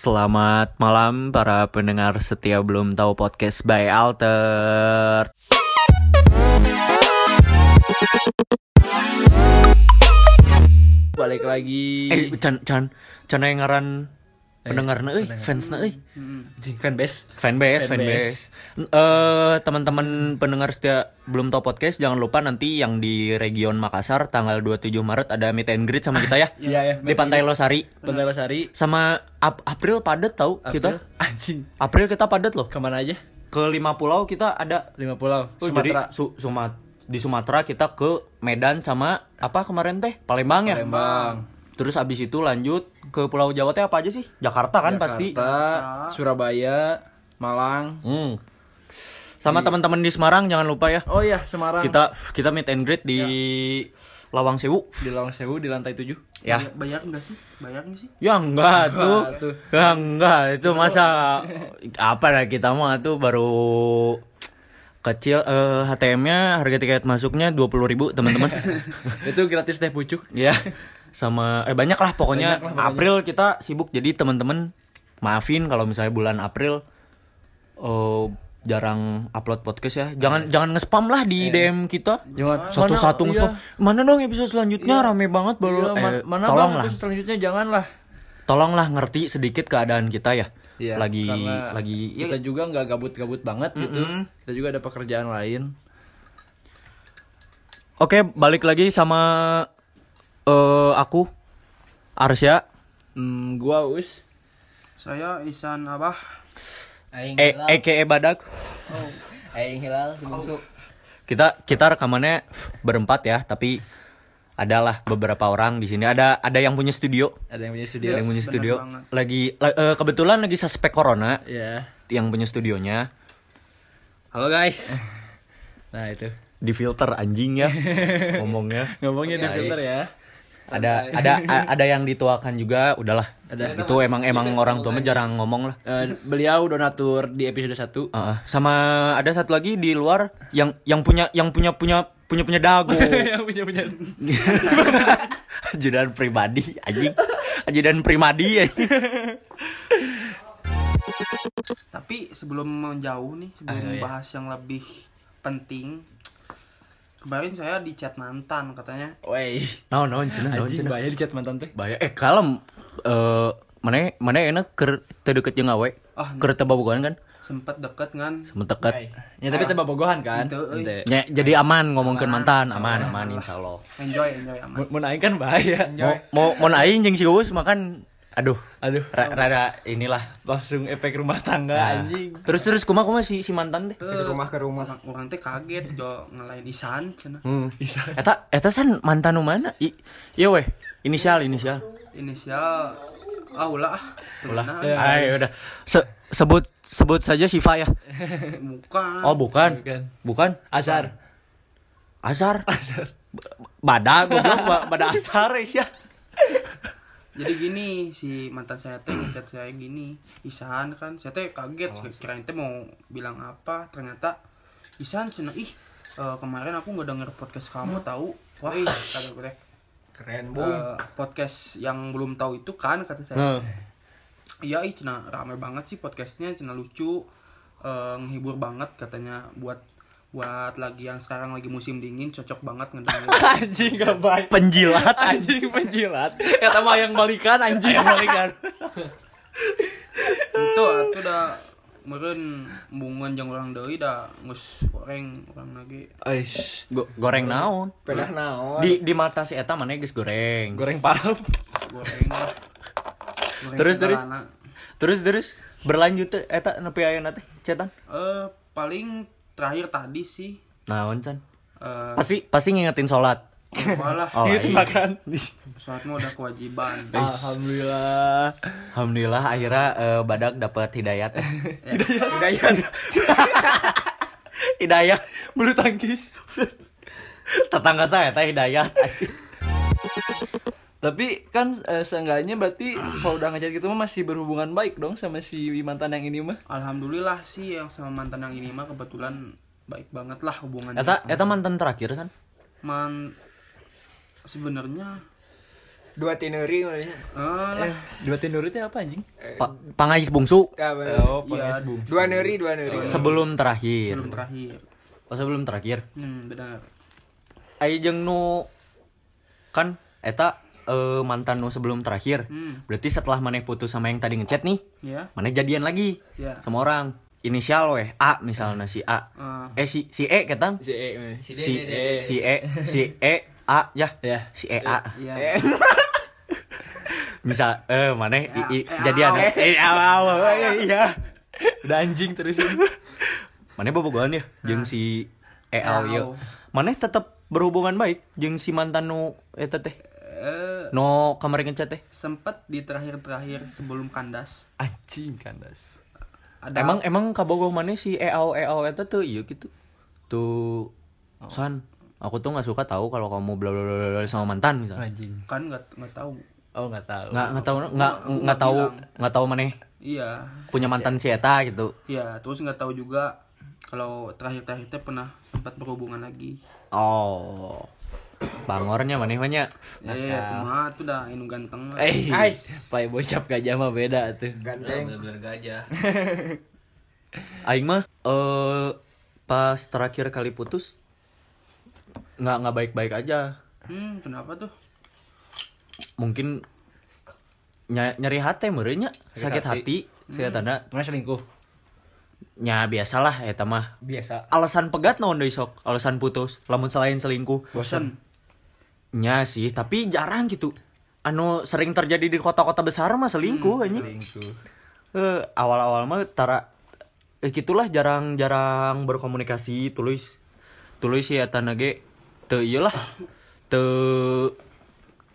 Selamat malam para pendengar setia belum tahu podcast by Alter. balik lagi. Eh, can can can yang ngaran pendengar euy, fans euy. Anjing, fanbase Fanbase, fanbase. Eh, teman-teman pendengar setia belum tahu podcast jangan lupa nanti yang di region Makassar tanggal 27 Maret ada meet and greet sama kita ya. Iya, ya, Di Pantai Losari. Pantai Losari Sama Ap- April padet tahu kita. anjing April kita padet loh. ke mana aja Ke lima pulau kita ada lima pulau Oh, Sumatera Jadi Su- Sumat di Sumatera kita ke Medan sama apa kemarin teh Palembang ya. Palembang Terus abis itu lanjut ke Pulau Jawa teh apa aja sih? Jakarta kan pasti. Jakarta, Surabaya Malang Hmm. Sama teman-teman di Semarang jangan lupa ya. oh iya Semarang Kita kita meet and greet di Lawang Sewu. di Lawang Sewu di lantai 7 Ya. Bayar enggak sih? Bayar enggak sih? Ya enggak tuh. Enggak tuh. Ya enggak, itu masa apa lah kita mah tuh baru kecil eh, HTM-nya harga tiket masuknya 20.000 teman-teman. itu gratis teh pucuk ya sama eh banyak lah pokoknya. April kita sibuk jadi teman-teman maafin kalau misalnya bulan April eh jarang upload podcast ya. Jangan jangan nge-spam lah di DM kita. Satu-satu nge-spam. Iya. mana dong episode selanjutnya? Rame banget baru Iya, eh, mana tolong lah selanjutnya? Jangan lah tolonglah ngerti sedikit keadaan kita ya. Iya, lagi lagi ya, kita juga nggak gabut-gabut banget gitu. Mm-mm. kita juga ada pekerjaan lain. Oke balik lagi sama eh aku. Arsya. Hmm, gua us. Saya Isan Abah. Aing hilal. EKE Badak. Oh, Aing hilal si bungsu. kita kita rekamannya berempat ya tapi adalah beberapa orang di sini. Ada ada yang punya studio. Ada yang punya studio. Ada yang punya studio. banget. lagi la- eh, kebetulan lagi suspek corona ya yang punya studionya. Halo guys. Nah itu. Di filter anjing ya ngomongnya. Ngomongnya di filter ya ada ada a- ada yang dituakan juga udahlah Ada. itu emang emang orang tua mah jarang ngomong lah Eh, beliau donatur di episode 1 Heeh. sama ada satu lagi di luar yang yang punya yang punya punya punya punya dago yang punya punya ajudan pribadi anjing ajudan pribadi anjing. Tapi sebelum menjauh nih, sebelum Ah, iya. bahas yang lebih penting, kemarin saya di chat mantan katanya. Wey naon naon cenah naon anjing cenah bahaya di chat mantan teh. Bahaya. Eh kalem eh mana mana enak ker teu deket jeung awe? Ah, keur teu babogohan kan? Sempet deket kan? sama deket. Ya tapi teh bobogohan kan? Itu, euy. Ente. Ya, jadi aman ngomongkeun mantan aman aman insyaallah Enjoy, enjoy aman. Mun- aing kan bahaya. Mau mau mau aing jeung si Uus makan aduh aduh ra- rada inilah langsung efek rumah tangga Nah, anjing terus terus kumaha kumaha si si mantan teh Eh, rumah ke rumah. Orang, teh kaget jo ngelain Isan cenah. Hmm. Eta eta san mantan nu mana? I, iya weh, inisial inisial. Inisial ah ulah ah. Ulah. Tenang. Ayo udah. Se- sebut sebut saja Siva ya. Bukan. Oh, bukan. Bukan. Bukan. asar Azhar. Azhar. Bada goblok ba- bada asar ya. Jadi gini si mantan saya teh ngechat saya gini, Isan kan, saya teh kaget, Oh, kirain teh mau bilang apa, ternyata Isan cina ih eh, kemarin aku nggak denger podcast kamu tahu, wah kata gue Keren eh, podcast yang belum tahu itu kan kata saya, iya ih cina rame banget sih podcastnya, cina lucu, eh, ngehibur banget katanya buat buat lagi yang sekarang lagi musim dingin cocok banget ngedengerin. Anjing gak baik. Penjilat anjing. Penjilat. Eta mah yang balikan anjing. Yang balikan. Itu aku udah meren bungan jang orang deui da ngus goreng orang lagi. Aish, Go- goreng naon? Pedah naon. Di di mata si eta mana geus goreng. goreng parut goreng. Goreng Terus, terus? Terus terus. Berlanjut eta nepi ayeuna teh cetan. eh paling terakhir tadi sih. Naon can? eh Pasti pasti ngingetin sholat. walah. Oh, itu iya. makan. Sholat mah udah kewajiban. Alhamdulillah. Alhamdulillah akhirnya eh, badak dapat hidayat. hidayah hidayah bulu tangkis. Tetangga saya teh hidayat. Tapi kan eh, seenggaknya berarti kalau udah ngajak gitu mah masih berhubungan baik dong sama si mantan yang ini mah alhamdulillah sih yang sama mantan yang ini mah kebetulan baik banget lah hubungannya Eta eta mantan terakhir san. man sebenarnya Dua tineri Eh, lah. Dua tinur itu apa anjing? Pa- pangais bungsu Oh, Iya, Dua neri, dua neri. sebelum terakhir. sebelum terakhir. Oh, sebelum terakhir. Hmm, benar. Ayo jeung nu kan eta eh, mantan nu sebelum terakhir. Hmm. Berarti setelah maneh putus sama yang tadi ngechat nih, Ya. maneh jadian lagi Ya. sama orang. Inisial weh A misalnya si A. Eh, Eh si si E ketang. Si E. mah. Si si E si E A ya. Ya. Si E A. Iya. Bisa eh maneh i- i- Eh, jadian. Eh aw, aw, aw, iya. Udah anjing terusin. Maneh bobogohan ya jeung si E A ieu. Maneh tetap berhubungan baik jeung si mantan nu eta teh. Eh, No kamari ngechat teh. sempet di terakhir-terakhir sebelum kandas. Anjing kandas. Ada Emang emang kabogoh maneh si EAO EAO eta tuh iya gitu. Tuh San, aku tuh nggak suka tahu kalau kamu bla bla bla sama mantan misalnya. Anjing. kan nggak nggak tahu. Oh, enggak tahu. Nggak nggak tahu nggak nggak nggak tahu nggak tahu maneh Iya. punya mantan si eta gitu. Iya, terus nggak tahu juga kalau terakhir-terakhir teh pernah sempat berhubungan lagi. Oh. Bangornya maneh mah nya. Eh, kumaha tuh dah inu ganteng. Eh, Pai bocap gajah mah beda tuh. Ganteng. bener gajah Aing mah eh pas terakhir kali putus nggak nggak baik-baik aja. Hmm, kenapa tuh? Mungkin ny nyari hati merenya sakit hati, saya tanda Mana selingkuh? nya biasalah eta mah Biasa. alasan pegat naon deui sok alasan putus lamun selain selingkuh Bosan. Nya sih tapi jarang gitu. Anu sering terjadi di kota-kota besar mah selingkuh anjing. Selingkuh. Eh, awal-awal mah tara eh, gitulah jarang-jarang berkomunikasi tulis. Tulis ya tanage teu ieu lah. Teu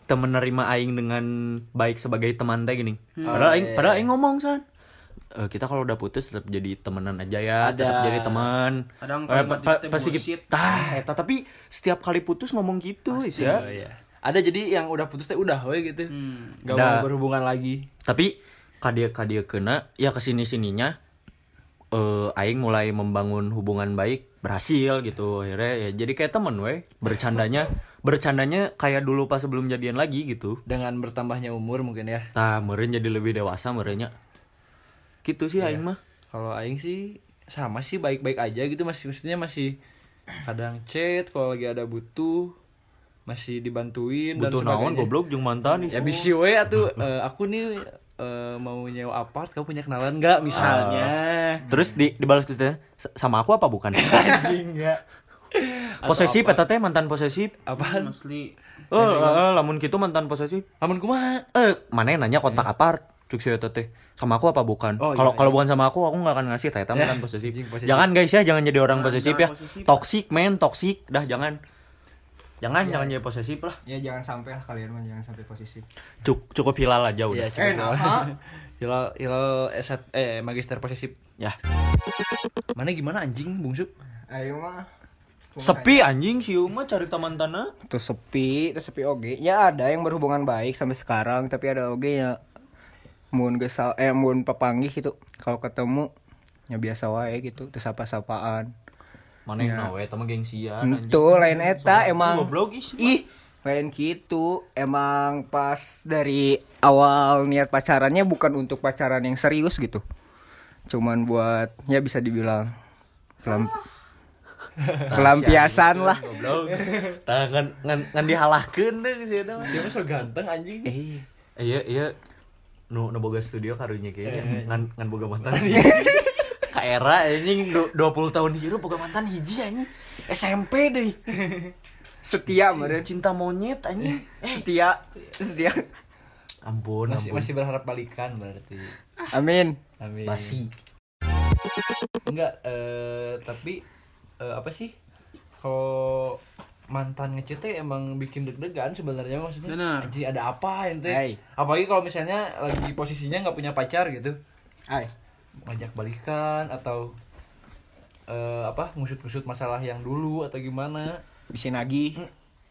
teu menerima aing dengan baik sebagai teman teh gini. Padahal aing padahal aing ngomong san Eh, kita kalau udah putus tetap jadi temenan aja ya tetap jadi teman Kadang Eh, pa- pasti tah eta tapi setiap kali putus ngomong gitu Oh, ya iya. Ada jadi yang udah putus teh udah we gitu. Hmm. Gak mau berhubungan lagi. tapi kadia kadia kena ya ke sini sininya eh aing mulai membangun hubungan baik berhasil gitu akhirnya ya jadi kayak temen we bercandanya bercandanya kayak dulu pas sebelum jadian lagi gitu Dengan bertambahnya umur mungkin ya. nah meren jadi lebih dewasa merenya gitu sih aing mah. Kalau aing sih sama sih baik-baik aja gitu masih maksudnya masih kadang chat kalau lagi ada butuh masih dibantuin butuh dan naon goblok jeung mantan Ya bisi we atuh. Eh, aku nih eh, mau nyewa apart kamu punya kenalan nggak misalnya? Terus di dibalas ke sama aku apa bukan? Anjing enggak posesif eta teh mantan posesif. Apaan? Asli. eh eh, lamun gitu mantan posesif. Amun kumaha? Eh mana yang nanya kontak apart cuk si eta teh sama aku apa bukan Oh, kalau iya, kalau iya. bukan sama aku aku nggak akan ngasih teh posesif anjing, posesif. jangan guys ya jangan jadi orang posesif ya posesif. toxic men toxic dah jangan jangan jangan jadi posesif lah Ya jangan sampai lah kalian mah jangan sampai posisi. Cuk, cukup hilal aja udah Iya, cukup. Hilal hilal S1 eh magister posesif. ya Mana gimana anjing bungsuk? Ayo mah. sepi anjing si Uma cari teman tanah Tuh sepi, tuh sepi oge. Ya ada yang berhubungan baik sampai sekarang, tapi ada oge ya mun geus sa- eh mun papanggih gitu. Kalau ketemu ya biasa wae gitu, terus sapa-sapaan. mana yang nawe teman gengsian anjing. Tuh lain eta emang goblok ih ih lain gitu. Emang pas dari awal niat pacarannya bukan untuk pacaran yang serius gitu. Cuman buat ya bisa dibilang pelam pelampiasan lah. goblok. Tah ngan ngan dihalahkeun deh si eta mah. Dia mah so ganteng anjing. eh iya iya nu nu boga studio karunya kayaknya ngan ngan boga mantan. Ka era anjing du- 20 tahun hirup boga mantan hiji anjing. SMP deh. Setia meren cinta monyet anjing. Setia. Setia. Ampun Masih ampun. masih berharap balikan berarti. amin. Amin. basi Enggak eh tapi eh, apa sih? Kalau mantan ngechat teh emang bikin deg-degan sebenarnya maksudnya. Benar. Anjing ada apa ente? Hai. Apalagi kalau misalnya lagi posisinya nggak punya pacar gitu. ay ngajak balikan atau eh, apa ngusut-ngusut masalah yang dulu atau gimana bisa nagih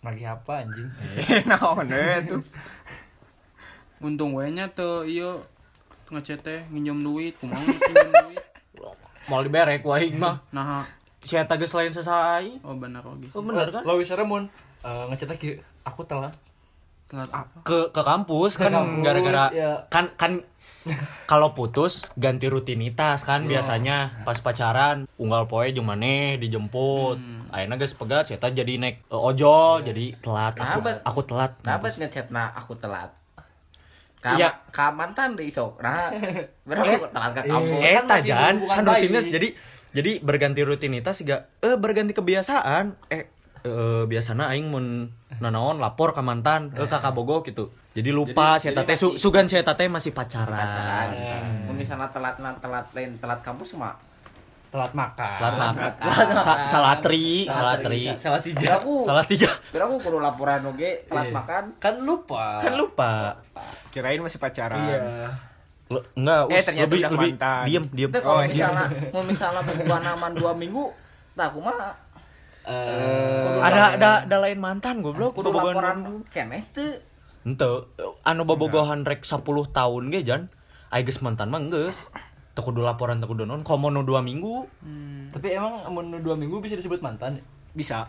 lagi apa anjing naon eh tuh Untung we nya teu ieu ngechat teh nginjem duit, kumaha nginjem duit. mau liberek ku aing mah Nah, si eta geus lain sesai? Oh benar oge. oh bener kan? Lo bisa mun. Uh, ngechat lagi. Aku telah telat apa? Ke ke kampus Ke kan gara-gara ya. kan kan kalau putus ganti rutinitas kan biasanya. Pas pacaran unggal poe jeung maneh dijemput. Akhirnya guys pegat saya jadi naik eh, ojol jadi telat. Aku, Nah, bet. aku telat. Dapat ngechat nah aku telat. Ka, Iya. ka mantan deh sok. Nah, berapa? Aku telat ke kampus. eh kan tajan kan rutinitas jadi jadi berganti rutinitas juga eh berganti kebiasaan. Eh eh, biasana aing mun nanaon lapor ke mantan eh kakak bogo gitu. Jadi lupa jadi teh su, masih- sugan saya teh masih pacaran, pacaran. Mun misalnya telat nah, telat lain telat kampus mah. telat makan. Telat makan. Sa- salah tri salah tri. salah tiga. Aku, salah tiga. biar aku kudu laporan oge telat Iya. makan. kan lupa. Kan lupa. Kirain masih pacaran. iya enggak Eh, ternyata lebih udah lebih mantan. diem diem. Itu kalau Oh, misalnya mau misalnya berbuah aman dua minggu, tak aku mah Eh, ada ada ada lain mantan goblok. Kudu bogohan keneh teu. ente anu bobogohan rek 10 tahun ge jan? Ai geus mantan mah geus teu kudu laporan teu kudu non komo nu 2 minggu. Tapi emang mun dua minggu bisa disebut mantan? Bisa.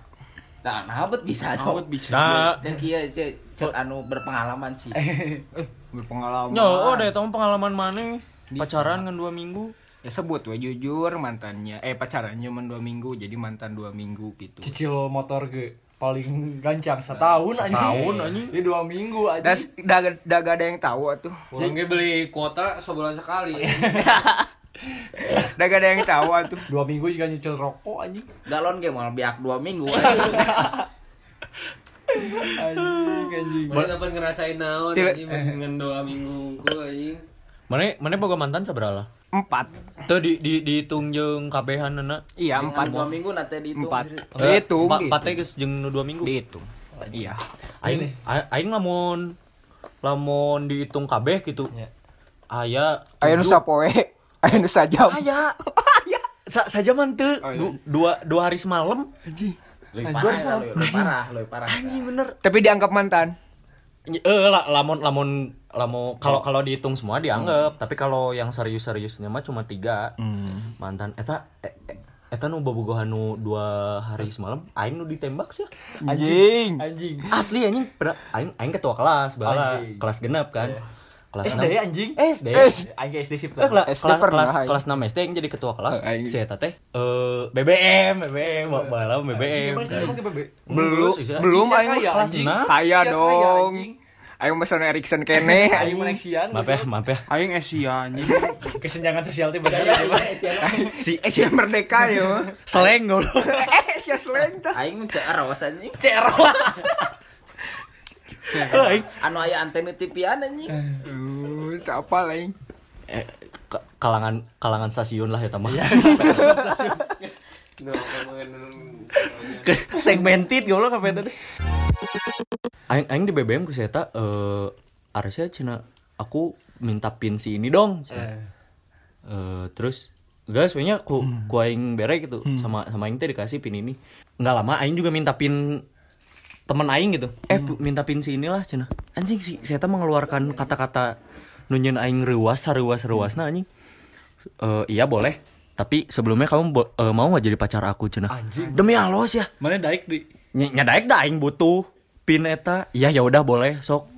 Nah, nah bet bisa sok. Awet bisa nah Cek kieu cek cek anu berpengalaman sih. Eh, berpengalaman. nyo oh deh tong pengalaman mana pacaran kan 2 minggu Ya sebut we jujur mantannya. Eh pacarannya cuma dua minggu jadi mantan dua minggu gitu. cicil motor ge paling gancang setahun aja Setahun, anjing. ini dua minggu aja Das daga daga ada yang tahu tuh. orang beli kuota sebulan sekali Daga ada yang tahu tuh. dua minggu juga nyicil rokok aja Galon ge mau biak dua minggu aja. anjing anjing Mana dapat ngerasain naon anjing dengan dua minggu ku anjing. mana mana boga mantan seberapa Empat. tuh di di dihitung jeung kabehan na Iya Empat dua minggu nanti dihitung. Empat. Dihitung. empat gitu. teh geus jeung 2 minggu Dihitung. Iya. aing a- aing lamun lamun dihitung kabeh gitu Ya. aya Ayo nu sapoe. Ayo nu sajam. aya. Sa saja man teu Oh, iya. Du- dua dua hari semalam. Lebih parah, ya, lebih lebih parah, lebih parah. anjing bener. Tapi dianggap mantan. eh la- lamun lamun lamun kalau kalau dihitung semua dianggap. Tapi kalau yang serius-seriusnya mah cuma tiga. Mantan eta eh, eh, eta nu bobogohan nu dua hari semalam aing nu ditembak sih. Anjing. anjing. Asli anjing. Aing aing ketua kelas bala Anjing. kelas genap kan kelas SD enam- anjing SD anjing SD sih Eh, kelas kelas aing. kelas 6 SD yang jadi ketua kelas aing. si eta teh eh BBM BBM bala BBM Belum Sih, belum Iya, aing kaya, kelas enam. Iya, Kaya dong. Ayo pesan Erikson kene. Anjing. Malaysian maaf ya maaf ya Aing Asia anjing. kesenjangan sosial teh bener si Eh si merdeka yo. seleng goblok Eh si seleng tah. Aing cek aros anjing. Aing Anu aya antena TV-an anjing. Uh, tak apa lain. eh, ka- kalangan kalangan stasiun lah ya mah segmented goblok apa tadi? Aing aing di BBM ku saya eta eh harusnya cina aku minta pin si ini dong. Eh, terus enggak sebenarnya ku ku aing bere gitu sama sama aing teh dikasih pin ini. Nggak lama aing juga minta pin temen aing gitu. Eh pu- minta pin si inilah cina. Anjing si saya mengeluarkan kata-kata nunjukin aing ruas ruas ruasna anjing. Eh, iya boleh. Tapi sebelumnya kamu bo- eh, mau nggak jadi pacar aku cina? Demi Allah ya. Mana daik di? Ny nyadaek dah aing butuh pin eta. Iya ya udah boleh sok.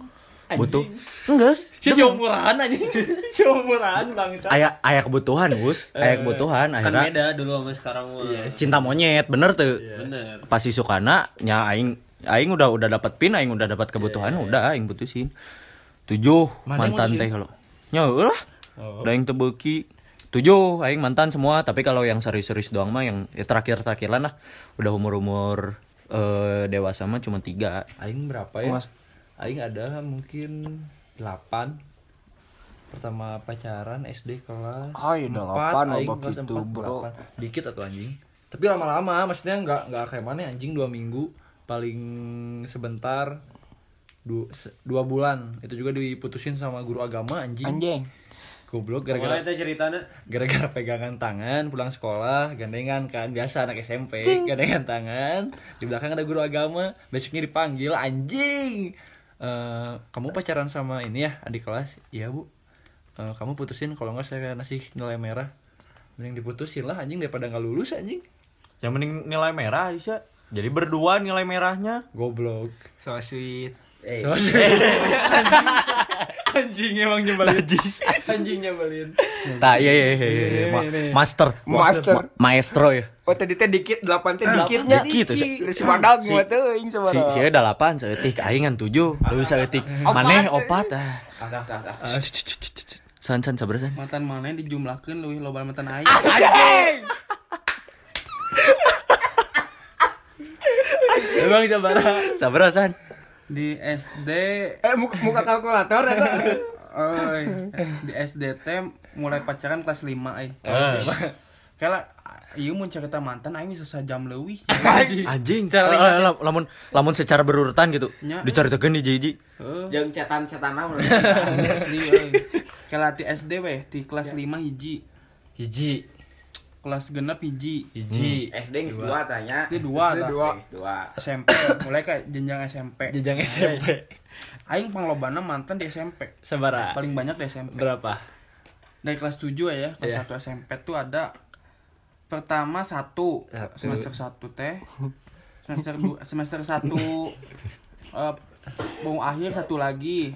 Butuh. Enggak si murahan anjing. Si murahan bangsa aya aya kebutuhan Gus aya kebutuhan Kan akhirnya beda dulu sama sekarang mah. cinta monyet bener tuh. Bener. pasti sukana nya aing aing udah udah dapat pin aing udah dapat kebutuhan udah aing putusin tujuh Mana mantan teh kalau. Nya lah udah aing tebeki. Tujuh aing mantan semua. Tapi kalau yang serius-serius doang mah yang ya, terakhir-terakhir lah. Udah umur-umur eh, dewasa mah cuma tiga. Aing berapa ya? Aing ada mungkin 8 pertama pacaran SD kelas. Ah, iya, udah empat, delapan, aing loba kelas gitu, empat, bro. delapan. dikit atau anjing. Tapi lama-lama maksudnya nggak nggak kayak mana anjing dua minggu paling sebentar dua, dua bulan. Itu juga diputusin sama guru agama anjing. Anjing. goblok gara-gara itu ceritanya? gara-gara pegangan tangan pulang sekolah gandengan kan biasa anak SMP gandengan tangan. Di belakang ada guru agama besoknya dipanggil anjing. Eh, kamu pacaran sama ini ya adik kelas? Iya bu. Eh, kamu putusin kalau nggak saya ngasih nilai merah. Mending diputusin lah anjing daripada nggak lulus anjing. Yang mending nilai merah Aisyah jadi berdua nilai merahnya goblok So sweet. Eh, Anjing emang nyebelin. Najis. Anjing nyebelin. Nah, iya iya iya, iya, iya. Ma- master. Master. Ma- maestro ya. Oh tadi teh dikit, delapan teh dikitnya. Dikit, tuh. Dari si Madang Si- mah teuing Si si delapan, seetik aing kan tujuh, lu bisa etik. Maneh opat ah. Asal. San san sabar san. mantan mana dijumlahkeun leuwih loba mantan aing Emang sabara. Sabar san. di SD Eh muka, muka kalkulator. Oi, di SD teh mulai pacaran kelas 5 ai. Ah. Kala ieu mun cerita mantan aing bisa sajam leuwih. Anjing. Eh, eh, lam- lamun lamun secara berurutan gitu. Nya. Dicaritakeun di jiji. Heeh. Jeung cetan-cetan naon. Asli euy. Kala di SD weh, di kelas 5 hiji, Hiji. Kelas genep hiji, Hiji. SD geus dua tanya. SD dua SD dua. SMP mulai ke jenjang SMP. Jenjang SMP. Aing panglobana mantan di SMP. Sabara. Paling banyak di SMP. Berapa? Dari kelas 7 ya, kelas. 1 SMP tuh ada pertama satu Satu. semester satu teh semester dua semester satu eh mau akhir satu lagi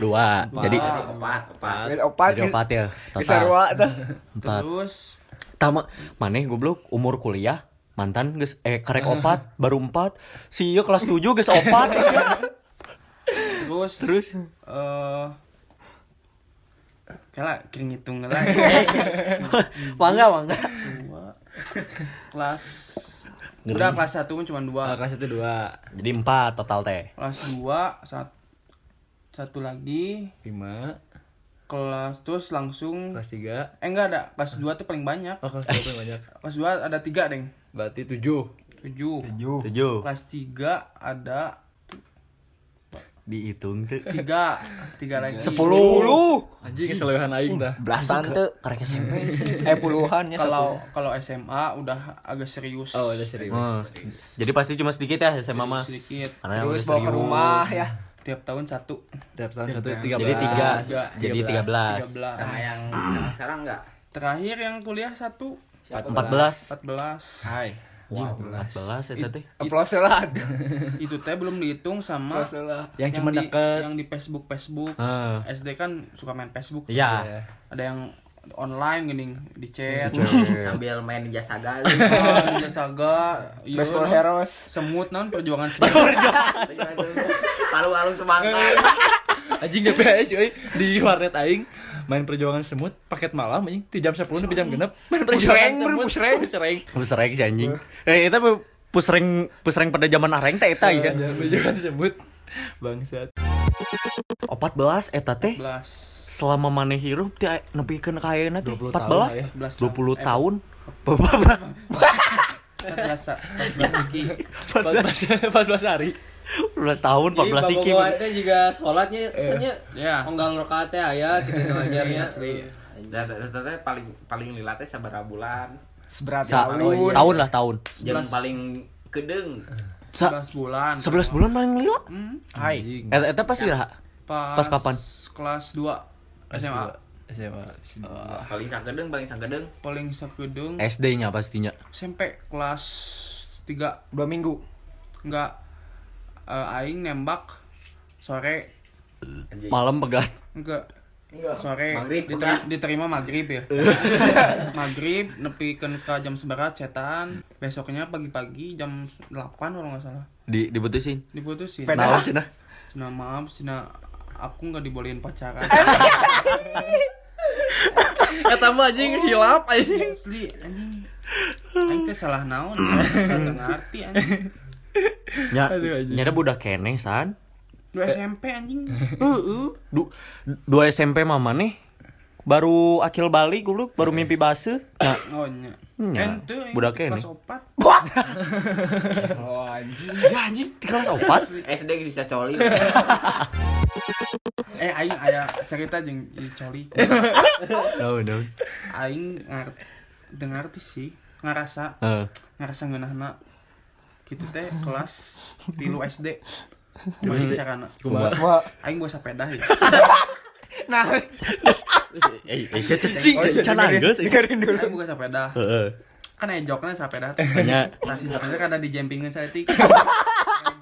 Dua. Jadi Opat, opat. Beda opat. jadi opat ya. Kesarua Total. Empat. terus Tama. Maneh goblok umur kuliah mantan geus eh karek opat baru empat. Si ieu kelas tujuh geus opat. Terus terus? Eh kala kering hitung lah. Mangga mangga. Dua kelas udah kelas satu kan cuma Oh, dua kelas itu dua. jadi empat total teh. Kelas dua satu satu lagi. Lima. Kelas terus langsung Kelas tiga. eh enggak ada kelas dua tuh paling banyak. Oh, kelas tiga paling banyak. kelas dua ada tiga deng. Berarti tujuh. tujuh. Tujuh. Kelas tiga ada dihitung tuh tiga. Tiga lagi. Sepuluh. Anjing. Keseluruhan aing dah. Belasan teu. karek SMP Eh puluhan ya. kalau kalau SMA udah agak serius. Oh, udah serius. Oh, jadi pasti cuma sedikit ya SMA mah sedikit. Karena Terus udah bawa ke serius. rumah ya. Tiap tahun satu. Tiap tahun satu tiga jadi tiga. jadi tiga belas. tiga belas. Sama yang sekarang enggak? terakhir yang kuliah satu. Empat belas. Empat belas. Hai. empat belas. ya tadi Aplaus lah. itu teh belum dihitung sama. Yang cuma di, deket. yang di Facebook Facebook. SD kan suka main Facebook. Iya. Ada yang online gini di chat. Sambil main jasa gal. Ah, di saga iya, Baseball. Heroes. semut non perjuangan semut. Alung-alung semangka. Anjing DPS euy di warnet aing main perjuangan semut paket malam anjing. Di jam 10 sampai jam genep main perjuangan semut. pusreng. pusreng. Pusreng si anjing. Eh itu pusreng pusreng pada zaman areng teh eta ya perjuangan semut. Bangsat empat belas eta teh? 11 selama maneh hirup teh nepikeun ka ayeuna teh? 20 empat tahun belas? lah. 11 dua puluh tahun? 14 14 iki. 14 14 hari. 14 tahun 14 siki Bapak juga sholatnya sebenarnya ya. onggal aya gitu ngajarnya. asli. Dan paling paling lila teh sabaraha bulan. Seberat tahun. tahun lah tahun. Jeung paling kedeng. Sa 11 bulan. 11 bulan paling lila? Hmm, Hai. eta eta pas ya pas, Pas kapan? kelas 2 SMA SMA Paling sakedeng paling sakedeng. paling sakedeng SD nya pastinya SMP kelas 3 Dua minggu. enggak eh, aing nembak sore. Malam pegat. Enggak sore Maghrib, diter- enggak? diterima maghrib ya. Maghrib nepikeun ka jam seberat cetan. Besoknya pagi-pagi jam 8 kalau nggak salah. Di diputusin? Diputusin. Naon cenah Cina? Maaf Cina aku nggak dibolehin pacaran. Kata mah anjing hilap anjing. asli anjing. Aing teh salah naon Kagak ngerti anjing. Nya anjing. nyada budak keneh san Dua SMP anjing. Heeh. Du, dua SMP mama nih. Baru akil balik goblok baru mimpi base nah Oh nya. Nya, Ente aing budak kelas keneh. opat. Oh anjing. ya anjing. Di kelas opat? SD bisa coli. Eh aing aya cerita jeung coli. No no Aing ngar dengar sih ngarasa. Heeh. ngarasa ngeunahna. Gitu teh kelas tilu SD masih aing bawa sepeda ya. Nah, eh eh sia cing can anggeus dengerin dulu. aing buka sepeda heeh. Kan ejoknya sepeda hanya nasi joknya kan ada di jempingan saya tik.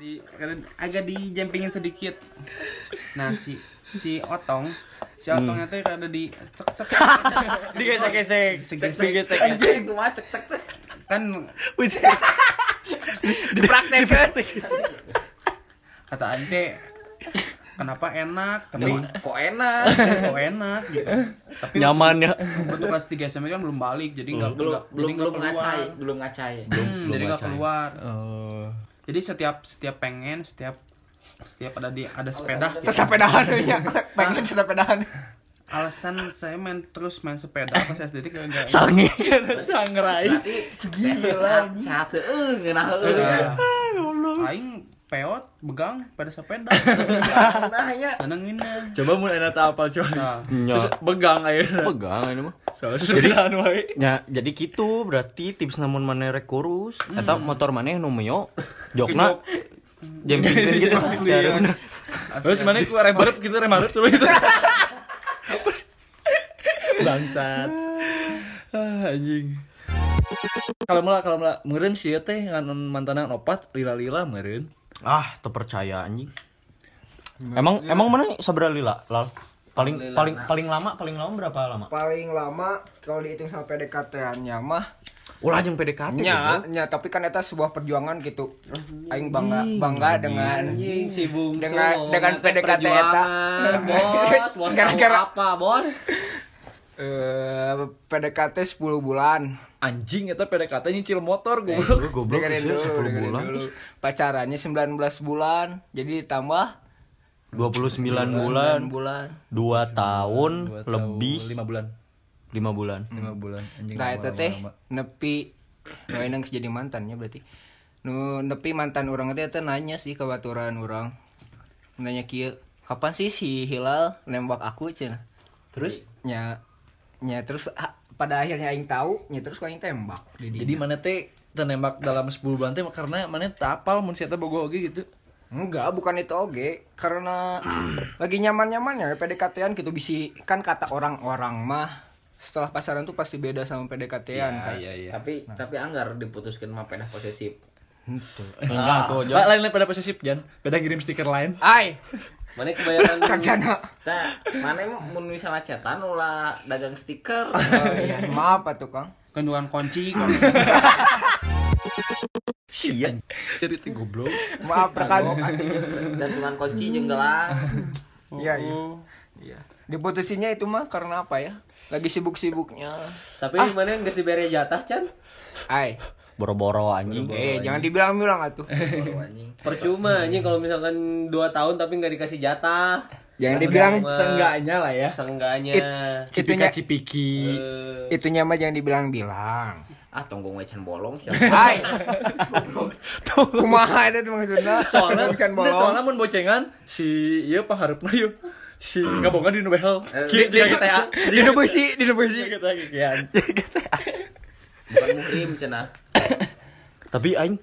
Di karena agak dijempingin sedikit. Nah si si otong si otongnya tuh rada di cek cek Digesek-gesek. Digesek-gesek. Anjing tuh mah cek. Cek cek. kan Dipraktekkan. Kata ante kenapa enak tapi Kok enak. kok enak gitu tapi Nyaman ya. waktu kelas 3 SMP kan belum balik jadi nggak Belum nggak- belum jadi nggak belum ngacai, keluar belum ngacai. Hmm, belum jadi nggak ngacai. keluar Oh. jadi setiap setiap pengen setiap setiap ada di ada sepeda gitu. sesepedahan ya pengen sesepedahan alasan saya main terus main sepeda pas SD itu enggak Sange. Sangrai. Segini lah. Saat heeh ngeunah heeh. aing peot begang pada sepeda Nah ya. senenginnya Coba mun enak tak apal coba. nah. Terus begang ayeuna. Pegang ini mah. Jadi wae. Ya, jadi gitu berarti tips namun mana rek kurus atau motor mana nu meo jokna jempingkeun gitu Asli, ya. Terus mana ku rem barep gitu rem barep terus itu. Bangsat. Ah, anjing. Kalau malah kalau malah meureun sih ya teh ngan mantanan opat lila-lila meureun. Ah, terpercaya anjing. Emang emang mana sabra lila lal? Paling paling paling lama paling lama berapa lama? paling lama kalau dihitung sama PDKT-annya mah Ulah jeung PDKT. nya nya tapi kan eta sebuah perjuangan gitu aing bangga bangga dengan Anjing si bungsu. Dengan- dengan PDKT eta. Bos, bos Gara-gara- tahu apa, Bos? eh PDKT 10 bulan Anjing eta PDKT nyicil motor Lu goblok. goblok Dengerin sih dulu, 10 dengerin bulan. dulu. pacarannya 19 bulan jadi ditambah 29 bulan, 9 bulan 2 tahun Dua tahun, lebih lima bulan. 5 bulan. Lima bulan. Anjing. nah itu teh nepi enak jadi mantannya berarti nu nepi mantan orang itu nanya sih ke baturan orang nanya kieu kapan sih si Hilal nembak aku cenah terus nya nya terus pada akhirnya aing tahu nya terus ku aing tembak jadi, Jadi mana teh ternembak dalam 10 bulan teh karena mana tak apal mun sieta bogoh oge gitu. enggak bukan itu oge karena lagi nyaman-nyamannya PDKT-an gitu bisi kan kata orang-orang mah setelah pasaran tuh pasti beda sama PDKT-an kan Iya iya. Tapi tapi anggar diputuskan mah pedah posesif. Enggak tuh. Lah lain pada posesif Jan. Beda kirim stiker lain. ai Mana kebanyakan Sarjana. Tah, mana mun misalnya cetan ulah dagang stiker. Oh, iya. maaf atuh kang kenduan kunci kan Sia. Jadi teh goblok. maaf rekan dan dengan kunci jeung gelang. iya iya iya diputusinnya itu mah karena apa ya lagi sibuk-sibuknya Tapi mana geus dibere jatah can? ai Boro-boro anjing. eh jangan dibilang-bilang atuh Oh, anjing. Percuma anjing kalau misalkan 2 tahun tapi nggak dikasih jatah. jangan dibilang Seenggaknya lah ya. Seenggaknya itunya Cipika-cipiki. eh, itunya mah jangan dibilang-bilang ah tunggu wecan bolong siapa? ai kumaha itu tuh maksudnya Soalnya nah, bolong soalnya mun bocengan si ieu paharepna yeuh. Si ngabongan di. Kieu di kita ya. di nu beusi Kita. Bukan muhrim cenah. Tapi aing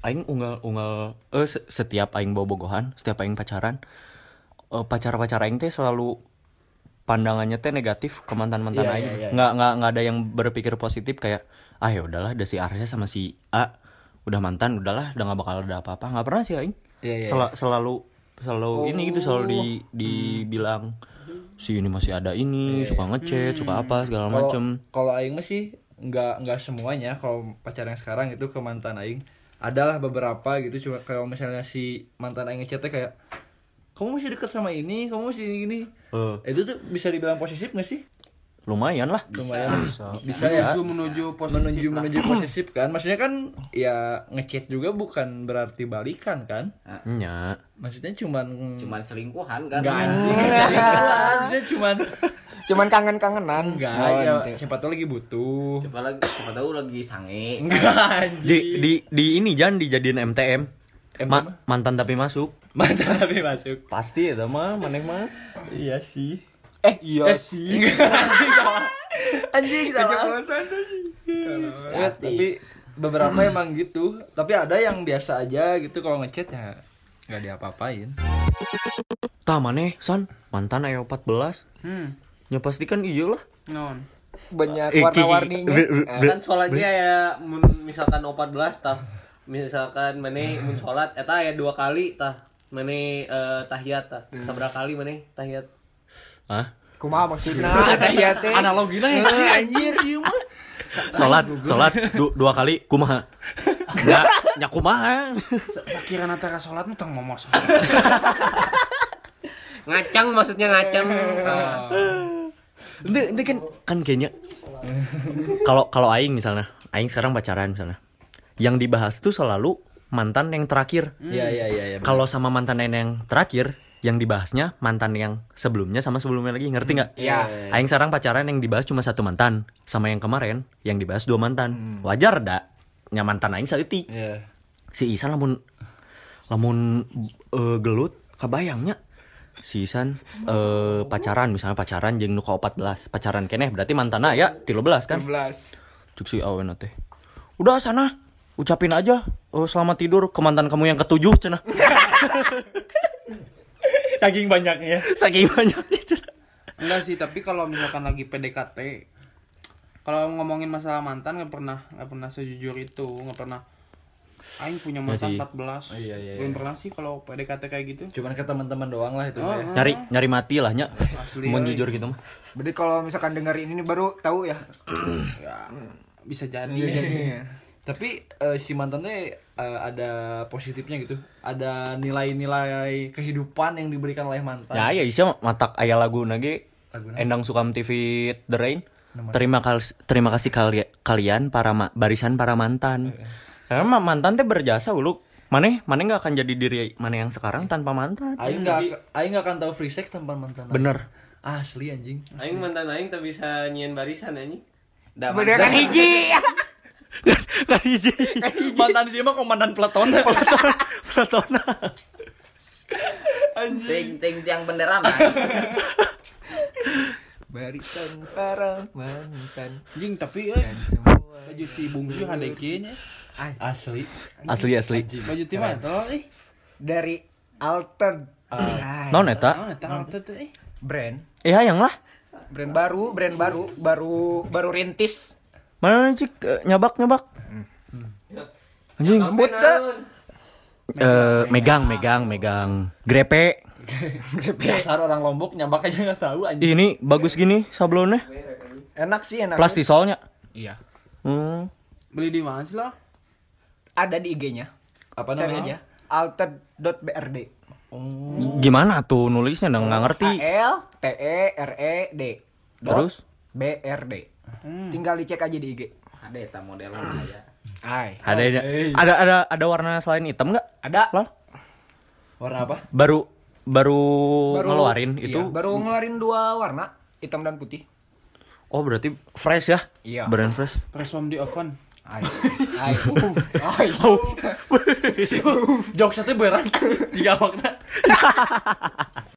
aing unggal unggal eh se- setiap aing bawa bogohan, setiap aing pacaran eh, pacar-pacar aing teh selalu pandangannya teh negatif ke mantan-mantan Iya, aing. iya, iya. Nggak nggak nggak ada yang berpikir positif kayak ah ya udahlah ada si Arsya sama si A udah mantan udahlah udah nggak bakal ada apa-apa nggak pernah sih aing Iya, iya, Sel- selalu selalu ini gitu selalu di dibilang si ini masih ada ini suka ngechat suka apa segala macem kalau aing mah sih nggak nggak semuanya. Kalau pacar yang sekarang itu ke mantan aing adalah beberapa gitu. Cuma kalau misalnya si mantan aing ngechatnya kayak kamu masih deket sama ini kamu masih ini Eh, itu tuh bisa dibilang posesif gak sih lumayan lah. Lumayan. Bisa, menuju ya menuju posisi menuju menuju posesif kan. Maksudnya kan ya ngechat juga bukan berarti balikan kan. Nya maksudnya cuman Cuman selingkuhan kan. enggak anjing. Dia cuman cuman kangen-kangenan. Enggak Oh, ya siapa tahu lagi butuh. Siapa lagi siapa tahu lagi sange. enggak di di di ini jangan dijadiin MTM Ma- mantan tapi masuk. Mantan tapi masuk. Pasti ya mah maneh mah. Iya sih eh iya sih. anjing salah. Anjing salah. Ya, tapi beberapa emang gitu. Tapi ada yang biasa aja gitu kalau ngechat ya nggak diapa-apain. Tah maneh san. Mantan ayo 14 Hmm. ya pasti kan iya lah. Non. banyak Eh, warna-warninya. Kan soalnya ya misalkan 14 tah. Misalkan mana mun sholat eta ya dua kali tah. Mana eh, tahiyat tah. Sabra kali mana tahiyat Hah? Kumaha maksudna tahiyat teh? Analoginya ya sih anjir ieu mah. Salat, salat du- dua kali kumaha? Ya, ya kumaha. Sakiran antara sholat mah tong momos. ngacang maksudnya ngacang. Itu, itu kan kan kayaknya kalau kalau aing misalnya, aing sekarang pacaran misalnya. Yang dibahas tuh selalu mantan yang terakhir. Iya iya iya iya. Kalau sama mantan yang terakhir, yang dibahasnya mantan yang sebelumnya sama sebelumnya lagi, ngerti nggak? Iya. Aing sekarang pacaran yang dibahas cuma satu mantan, sama yang kemarin yang dibahas dua mantan. Wajar dak? Nya mantan aing saeutik. Iya. Si Isan lamun lamun eh, gelut kabayangnya si Isan eh, pacaran misalnya pacaran jeung nu ka 14 pacaran keneh berarti mantana ya 13 kan 12. cuk si awen teh udah sana ucapin aja oh, selamat tidur ke mantan kamu yang ketujuh cenah Saking banyaknya. saking banyaknya Enggak sih, tapi kalau misalkan lagi PDKT kalau ngomongin masalah mantan nggak pernah nggak pernah sejujur itu nggak pernah Aing punya mantan sih. 14 Iya, iya, belum pernah sih kalau PDKT kayak gitu Cuman ke teman-teman doang lah itu Oh, ya. nyari nyari mati lah nya Asli, mau jujur gitu mah Berarti kalau misalkan dengerin ini baru tahu ya. ya bisa jadi Iya jadinya. Tapi eh, si mantan teh eh, ada positifnya gitu. Ada nilai-nilai kehidupan yang diberikan oleh mantan. ya ya isi matak aya lagu nage. Endang Sukam TV The Rain terima kasih terima kasih kali- kalian para ma- barisan para mantan karena ma- mantan teh berjasa ulu maneh maneh nggak akan jadi diri maneh yang sekarang tanpa mantan Aing nggak aing nggak akan tahu free sex tanpa mantan. bener Asli anjing. aing mantan aing tak bisa nyieun barisan anjing Bener kan hiji. kan hiji. Mantan sih mah komandan peleton. Pratona ting ting tiang benderan Barisan para mantan. Anjing tapi eh semua. baju si bungsu hadeke nya. Asli. asli asli. Baju tim mana tolong eh? Dari Altered Ay, non eta? Nah, tahu tuh tuh eh? Brand. Eh hayang lah. Brand baru brand baru baru baru rintis mana sih eh, nyabak nyabak. Anjing Lembut Eh, megang megang megang. Grepe. Dasar orang Lombok nyambak aja nggak tahu anjing. ini bagus gini sablonnya. Enak sih enak. Plastisolnya. Iya. Hmm. beli di mana sih lo ada di IG-nya. Apa namanya? aja. Altered.brd gimana tuh nulisnya? Nggak nggak ngerti. A L T E R E D. Terus? B R D tinggal dicek aja di IG ada eta ya. Ay ada ada ada ada ada warna selain hitam nggak? Ada. Lol. Warna apa? baru baru, ngeluarin iya, itu. baru ngeluarin dua warna hitam dan putih. Oh berarti fresh ya? Iya. brand fresh. Presom di oven. Ay Ay Ay Jokesnya teh berat. Jika awakna.